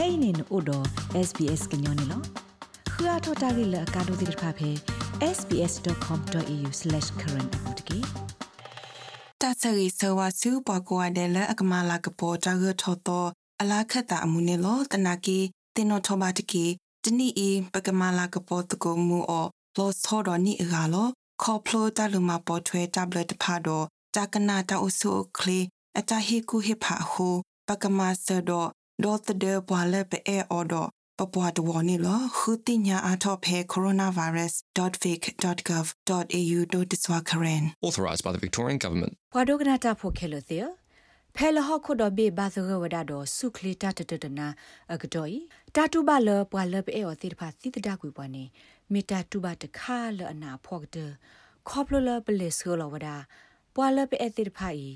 kainin odo sbs gnyone lo khua thota gi la ka do dir pha phe sbs.com.au/current apotki တသရီဆဝစုပကွာတယ်လအကမလာကပေါ်တရထောတော့အလားခတ်တာအမှုနေလို့တနာကီတင်တော်ထောပါတကီတနီအီပကမလာကပေါ်တကုမှုအောလောသောတော်နီအကလောခေါပလိုတလူမပေါ်ထွဲတဘလက်တဖာတော့တကနာတအုဆုခလီအတဟီကူဟိဖာဟူပကမဆဒ ဒေါ်တဒေပွာလက်ပဲအော်တော့ပပွားတဝနီလခုတိညာအထောဖေ coronavirus.vic.gov.au တို့တစွာခရင် authorised by the Victorian Government. ဘွာဒိုကနာတာဖိုခဲလို့သေးဖဲလဟခုဒဘေဘာသရဝဒါတော့စုခလီတတတတနာအကတော်ဤတာတူဘလပွာလဘအေောတိဖာစီတဒကွေပွားနေမီတာတူဘတခါလအနာဖော့ကတခေါပလလပလစ်ဆိုလဝဒါပွာလဘအေတိဖာဤ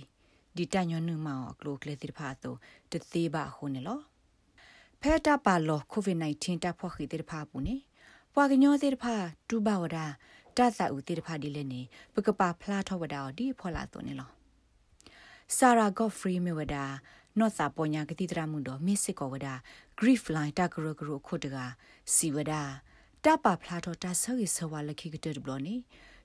ဒီတညွန်းနုမောကလိုကလေတိဖာတော့တသေးပါခုန်နော်ဖဲတာပါလောကိုဗစ် -19 တာဖော့ခိတိဖာပူနေပွာကညောတိဖာတူဘဝဒါတသဥတိဖာဒီလဲနေပကပါဖလားထောဝဒါဒီဖော်လာတော့နေလောဆာရာဂေါဖရီမီဝဒါ နော့စာပေါ်ညာကတိတရမှုတော့မစ်စစ်ကောဝဒါ grief line တကရကရခုတကစီဝဒါတပဖလာတော့တဆောရီဆဝါလခိကတဘလနေ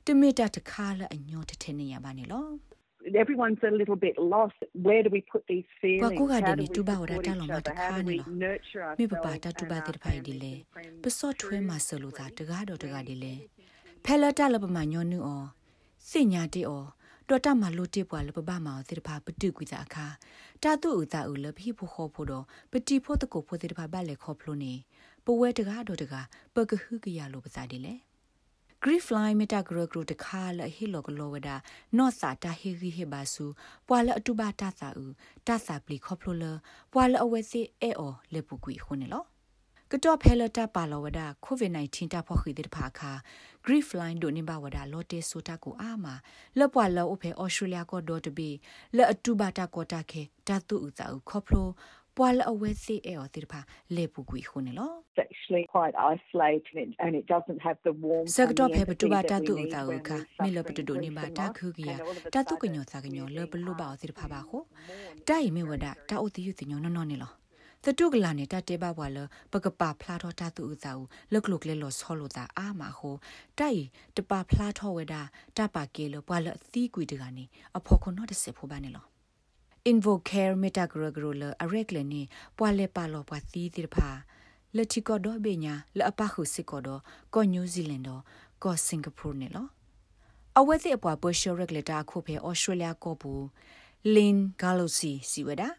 တမီတာတခါလအညောတထဲနေရပါနေလော everyone's a little bit lost. Where do we put these feelings? Kwa kuga de tu ba ora ta lo ma ta kha ni lo. Mi ba ba ta tu ba de phai di le. Pa so thwe ma so lo ta ta ga do ta ga di le. Phe la ta lo ba ma nyo nu o. Sin nya ti o. တော်တမလို့တေပွာလပပမောသေတဖာပတုကွေတာအခါတာတုဥတာဥလဖိဖို့ခေါ်ဖို့တော့ပတိဖို့တကုဖို့သေတဖာဘက်လေခေါ်ဖလို့နေပဝဲတကားတော့တကားပကဟုကရလို့ပစားတယ်လေ grief line meta gro gro de kha la hi lo lo wada no sa ta hi hi he ba su pwa la atu ba ta sa u ta sa pli kho phlo la pwa la awe si e o le pu kwi khu ne lo ကတော့ဖဲလတာပါလဝဒကိုဗစ် -19 တာဖောက်ခိတဲ့ဖာခါ grief line ဒိုနေဘဝဒလော်တေဆိုတာကိုအာမလပွာလောအဖေဩစတြေးလျကိုဒေါ်တဘီလအတူဘာတာကိုတာခေတတူဥစာခေါဖလို ပွာလအဝဲစီအေော်တိဖာလေပူကွီခုနေလော actually quite isolated and it doesn't have the warmth စကတော့ဖေပတူဘာတတူတာဝခမီလပတူဒိုနေဘာတာခုကီယာတတူကညောစာကညောလဘလူဘာတိဖာဘာခုတိုင်မီဝဒတာအိုတီယူတညောနော်နော်နေလောသတုကလာနေတာတေဘဘွာလပကပဖလာထောတာသူဥစာဦးလကလုကလေလောဆောလိုတာအာမဟိုတိုက်တပဖလာထောဝဒါတပကေလဘွာလသီကွီတကနေအဖို့ခုနော့တစစ်ဖို့ပါနေလော invocare metagrogro le arekle ni pwale palo pa ti tir pha le chi ko do be nya le apa khu sit ko do ko new zealand do ko singapore ne lo အဝဲစစ်အပွားဘရှောရက်လက်တာခုဖေဩစတြေးလျကိုပူလင်ဂါလိုစီစီဝဒါ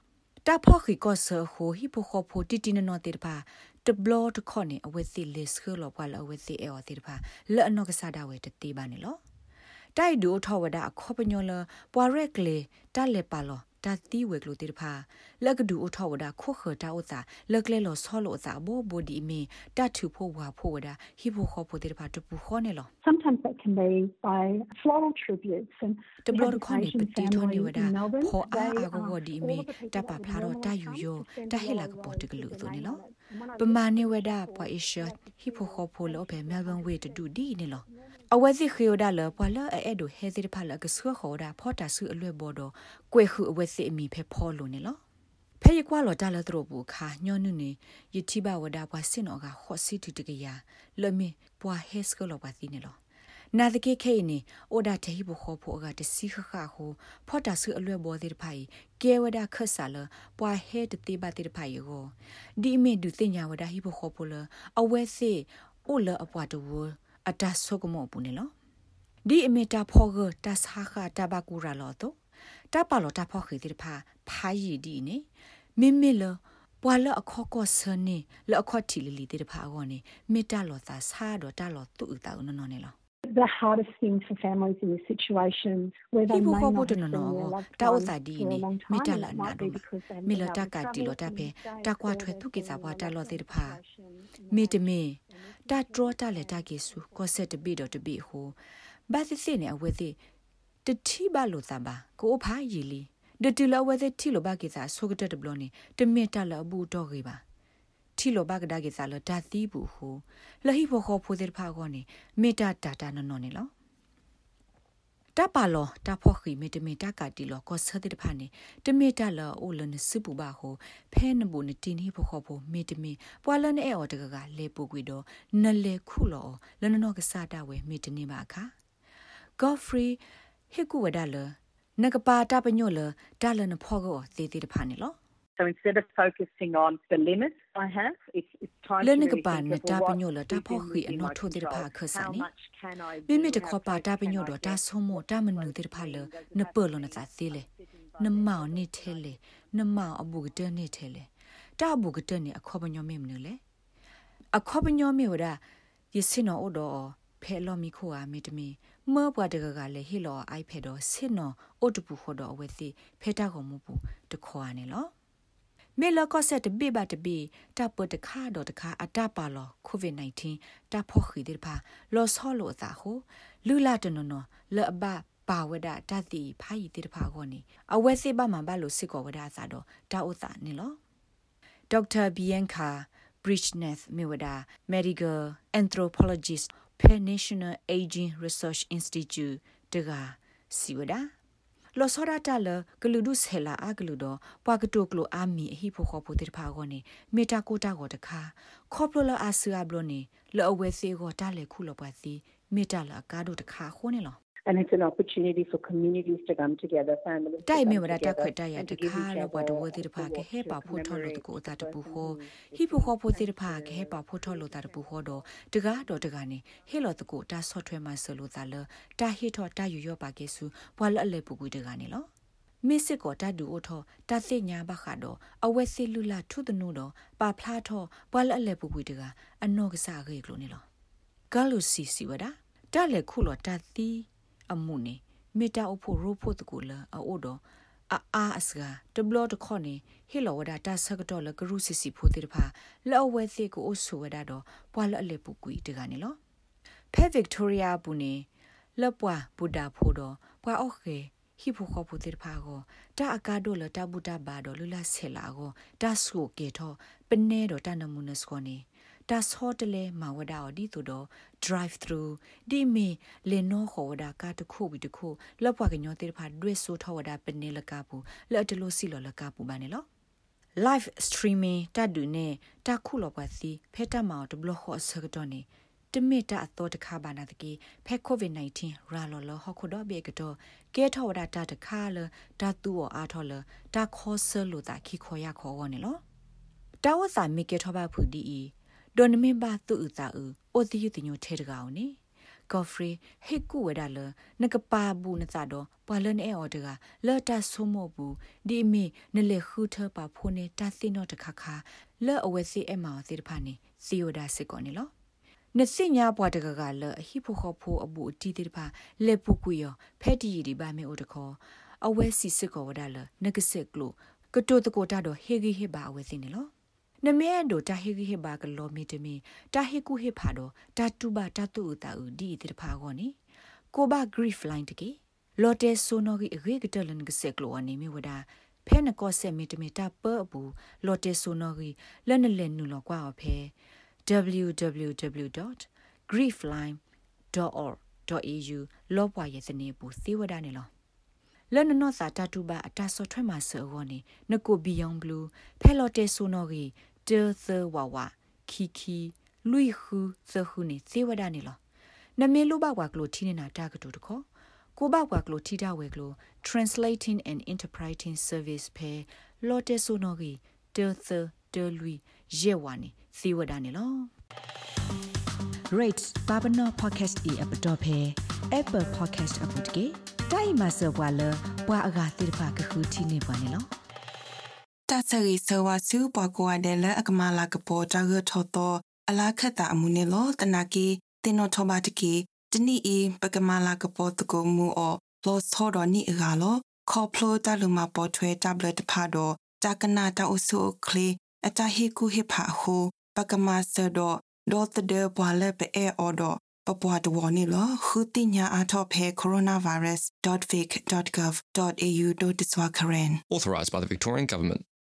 တာဖော်ခီကောဆာဟိုဟီပိုခိုဖိုတီတီနနော်တေပါတဘလတ်ခေါနေအဝဲစစ်လစ်ခလောပွားလအဝဲစစ်အော်တေပါလဲအနောက်ကစားတာဝဲတတေပါနေလောတိုက်ဒူထောဝဒအခေါပညောလပွာရက်လေတက်လက်ပါလော တာတီဝဲကလိုတေတဖာလက်ကဒူအထောဝဒခိုခတာဥစာလက်ကလဲလောဆောလောစာဘောဘောဒီမီတတ်ထူဖို့ဝါဖို့ဝဒဟိဖို့ခေါ်ဖို့တေတဖာတပူခေါ်နေလော sometimes that can be by floral tributes and တဘလခေါ်နေပတိထောနေဝဒဖောအာအာဂဝဒီမီတပဖလာတော့တယူယောတဟဲလာကပေါ်တကလူဆိုနေလောပမာနေဝဒပွာအရှဟိဖို့ခေါ်ဖို့လောပဲမဲလ်ဘန်ဝေးတူဒီနေလော အဝဲစီခီယိုဒါလပွာလအဲ့ဒိုဟဲစီဖာလကဆွခေါ်ဒါဖောတာဆုအလွဲ့ဘော်တော့ကွေခုအဝဲစီအမီဖဲဖောလို့နေလောဖဲရကွာလော်တာလတရဘူခါညောနုနေယတိဘဝဒါပွားစင်တော့ကခော့စီတူတကရလမီပွာဟဲစကလောပါသီနေလောနာတကေခဲနေအိုဒါတေဟိဘခောဖို့ကတစီခခဟိုဖောတာဆုအလွဲ့ဘော်ဒီဖိုင်ကဲဝဒါခဆာလပွာဟဲတတိဘတိဖိုင်ယောဒီမေဒူတင်ညာဝဒါဟိဘခောဖို့လအဝဲစီအိုလအပွားတူ အတဆုကမောပူနေလောဒီအမီတာဖောဂတဆာခတာဘကူရာလောတော့တပလောတဖောခိတိဖာဖာယီဒီနေမင်းမီလပွာလအခောကောဆနေလအခောတီလီလီတိဖာကောနေမေတ္တာလောသာဆာတော့တလောသူ့တာနော်နော်နေလော the hardest thing for families in this situation where they may not have seen their loved ta o ones sa di for a ni long mi time. ta and la it na might do be because they mi moved la out ta of ka ti lo trouble ta and pe stayed ta kwa for thwe tu ki sa bwa ta lo ti pha situation in mi that te me ta tro ta le ta ki su ko se te bi do te bi ho ba si si ne a we ti te thi ba lo sa ba ko pha yi li de ti lo we ti thi lo ba ki sa so ka te de blo ni te me ta la bu do ki ba ထီလိုဘကဒါကေစာလဒါသီဘူးဟုလဟိဖို့ခေါ်ဖို့တဲ့ဖာကောနေမေတာတာတာနော်နော်နေလော တပါလောတဖော့ခီမီတမီတကတီလောကောဆတဲ့ဖာနေတမီတလောအိုလနစပူပါဟိုဖဲနဘူနတင်ဟိဖို့ခေါ်ဖို့မီတမီပွာလန်အဲအော်တကကလေပူကွီတော့နလေခုလောလနနောကစားတာဝဲမီတနေပါခါ Godfrey ဟိကူဝဒါလနကပါတာပညိုလဒါလနဖောကောသေးသေးတဖာနေလော So instead of focusing on the limits I have, it's, it's time to really think about ta pinyo la ta pho khi ano tho de pha kha sa ni mi mi de kho pa ta pinyo do ta so mo ta manu de pha le na pe lo na sa si le na ma ni the le na ma abu de ni the le ta abu de ni a kho pinyo mi mne le a kho pinyo mi wa ye sin no o do ဖဲလော်မီခိုအာမီတမီမောပွားတကကလည်းဟီလောအိုက်ဖဲတော့ဆစ်နော်အိုတပူခေါ်တော့အဝဲစီဖဲတာကိုမပူတခေါ်ရနေလော မေလကောဆက်တပိဘတပိတပတခါတော့တခါအတပါလောကိုဗစ် -19 တဖို့ခီဒီဖာလောဆောလို့သာဟုလူလာတနနောလအဘပါဝဒတတိဖာယီတိတဖာကောနေအဝဲစိပမှာဘလို့စစ်ကောဝဒသာတော့တာဥသာနေလောဒေါက်တာဘီယန်ခာ Bridgeneth Miwada Medical Anthropologist Penn National Aging Research Institute တကစီဝဒါ လောစောရတာလဂလူဒုဆဲလာအဂလူတော့ပွာကတိုကလိုအာမီအဟိဖို့ခေါ်ဖို့တိဖာကောနေမေတာကိုတာကိုတခါခေါပလလအဆူအဘလိုနေလောအဝဲစေကိုတားလေခုလောပွားစီမေတာလာကားတို့တခါခိုးနေလော and it's an opportunity for communities to come together families တိုင်မေဝရတာခွတ်တရတခါလောဘဒဝတိတဖာကဟဲပါဖို့ထော်လို့တကိုတာတပူဟောဟိဖို့ခေါ်ဖို့တိတဖာကဟဲပါဖို့ထော်လို့တာတပူဟောတော့တကားတော့တကားနေဟဲလောတကိုတာဆော့ထွဲမှာဆလို့တာလတာဟိထော်တာယူရောပါကေစုဘွာလအလေပူကူတကားနေလောမစ်စစ်ကိုတတ်ဒူအိုထောတသိညာဘခါတော့အဝဲစီလူလာထုတနုတော့ပါဖလားထောဘွာလအလေပူပူတကအနော့ကစားခေကလို့နေလောဂါလူစီစီဝဒတလည်းခုလောတသီ အမှုနေမေတာအဖို့ရိုဖို့တကူလာအိုတော့အာအာအစကတဘလတခေါနေဟီလောဝဒတာဆကတော့လကရုစီစီဖို့တိတဖာလောဝဲစီကိုအဆူဝဒတော့ပွာလအလေပူကွီတကနေလောဖဲဗစ်တိုးရီယာဘူးနေလပွာဘူဒါဖို့တော့ပွာအော့ခေဟိဖို့ခေါ်ဖို့တိတဖာကိုတာအကားတို့လတာဘူတာဘာတော့လူလာဆဲလာကိုတာဆူကေတော့ပနေတော့တနမှုနစခေါနေ ဒါဆောတလဲမဝဒါအဒီတူတော့ drive through ဒီမီလေနောခေါ်ဝဒါကတခုပြီးတခုလောက်ပွားကညောတေဖာဒွေဆိုထောဝဒါပနေလကပူလက်တလို့စီလောလကပူပါနေလော live streaming တတ်ဒူနေတခုလောပွားစီဖဲတမောင်ဒဘလခေါ်ဆကတော့နေတမစ်တာအတော်တခါပါနာတကေဖဲ covid 19 ရာလောလဟခုတော့ဘေကတော့ကဲထောဝဒါတာတခါလတာတူအားထောလတာခေါ်ဆလို့တာခိခေါ်ရခေါ်ဝနေလောတာဝစာမိကေထောပါဖူဒီ ဒွန်မင်ဘာသူဥတာဥအိုတီယူတင်ညိုထဲတကောင်နေကော်ဖရီဟေကူဝဒါလနကပါဘူးနစာတော့ပွာလန်အဲအော်တကလော်တာဆိုမို့ဘူးဒီမီနလေခူထပါဖိုနေတာသိနောတခခါလော်အဝဲစီအမောစီတဖာနေစီယိုဒါစစ်ကောနေလောနစညာပွားတကကလအဟိဖို့ခေါ်ဖို့အဘူးအတီတေတဖာလေပုကွေယောဖဲတီဒီပါမေအိုတခေါ်အဝဲစီစစ်ကောဝဒါလနကစစ်ကလိုကတိုတကိုတာတော့ဟေဂီဟေဘာအဝဲစီနေလော နမဲဒိုတာဟီဟီဘာကလောမီတမီတာဟီကူဟီဖာဒိုတာတူဘာတာတူတာဥဒီတိတဖာကောနီကိုဘာဂရိဖလိုင်းတကေလော်တဲဆိုနိုဂီရေကတလန်ကဆက်ကလောအနေမီဝဒါဖဲနကောဆက်မီတမီတာပဘူးလော်တဲဆိုနိုဂီလနလနူလောကွာအဖဲ www.griefline.org.au လောပွားရဲ့စနေဘူးသေဝဒနေလောလနနောစာတတူဘာအတာဆော့ထွဲမှာဆောနေနကိုဘီယောင်ဘလူးဖဲလော်တဲဆိုနိုဂီ တေသဝဝခီခီလူီခူသခုနေသေဝဒနေလောနမေလူဘကွာကလိုထီနေတာတာကတူတခေါကိုဘကွာကလိုထီတာဝဲကလို translating and interpreting service ဖဲလော်တဲဆိုနိုဂီတေသတေလူီယေဝါနေသေဝဒနေလော rate babano podcast e app dot phe apple podcast app တကေတိုင်မဆဘွာလဘွာအဂါတိဖာကခုတီနေပါနေလော တဆရီဆဝဆူပကွာတယ်လအကမလာကပေါ်တာရထောတော့အလားခတ်တာအမှုနေလောတနာကီတင်တော်ထောပါတကီတနီအီပကမလာကပေါ်တကိုမူအောလောဆောတော်နီအဂါလောခေါပလိုတလူမပေါ်ထွဲတဘလက်တဖာတော့တာကနာတာအုဆုကလီအတဟီကူဟိဖာဟူပကမဆဒဒေါ်တဒေဘွာလက်ပဲအော်တော့ပပွားတဝနေလခုတိညာအထောဖဲ coronavirus.vic.gov.au တို့တစွာခရင် authorized by the Victorian government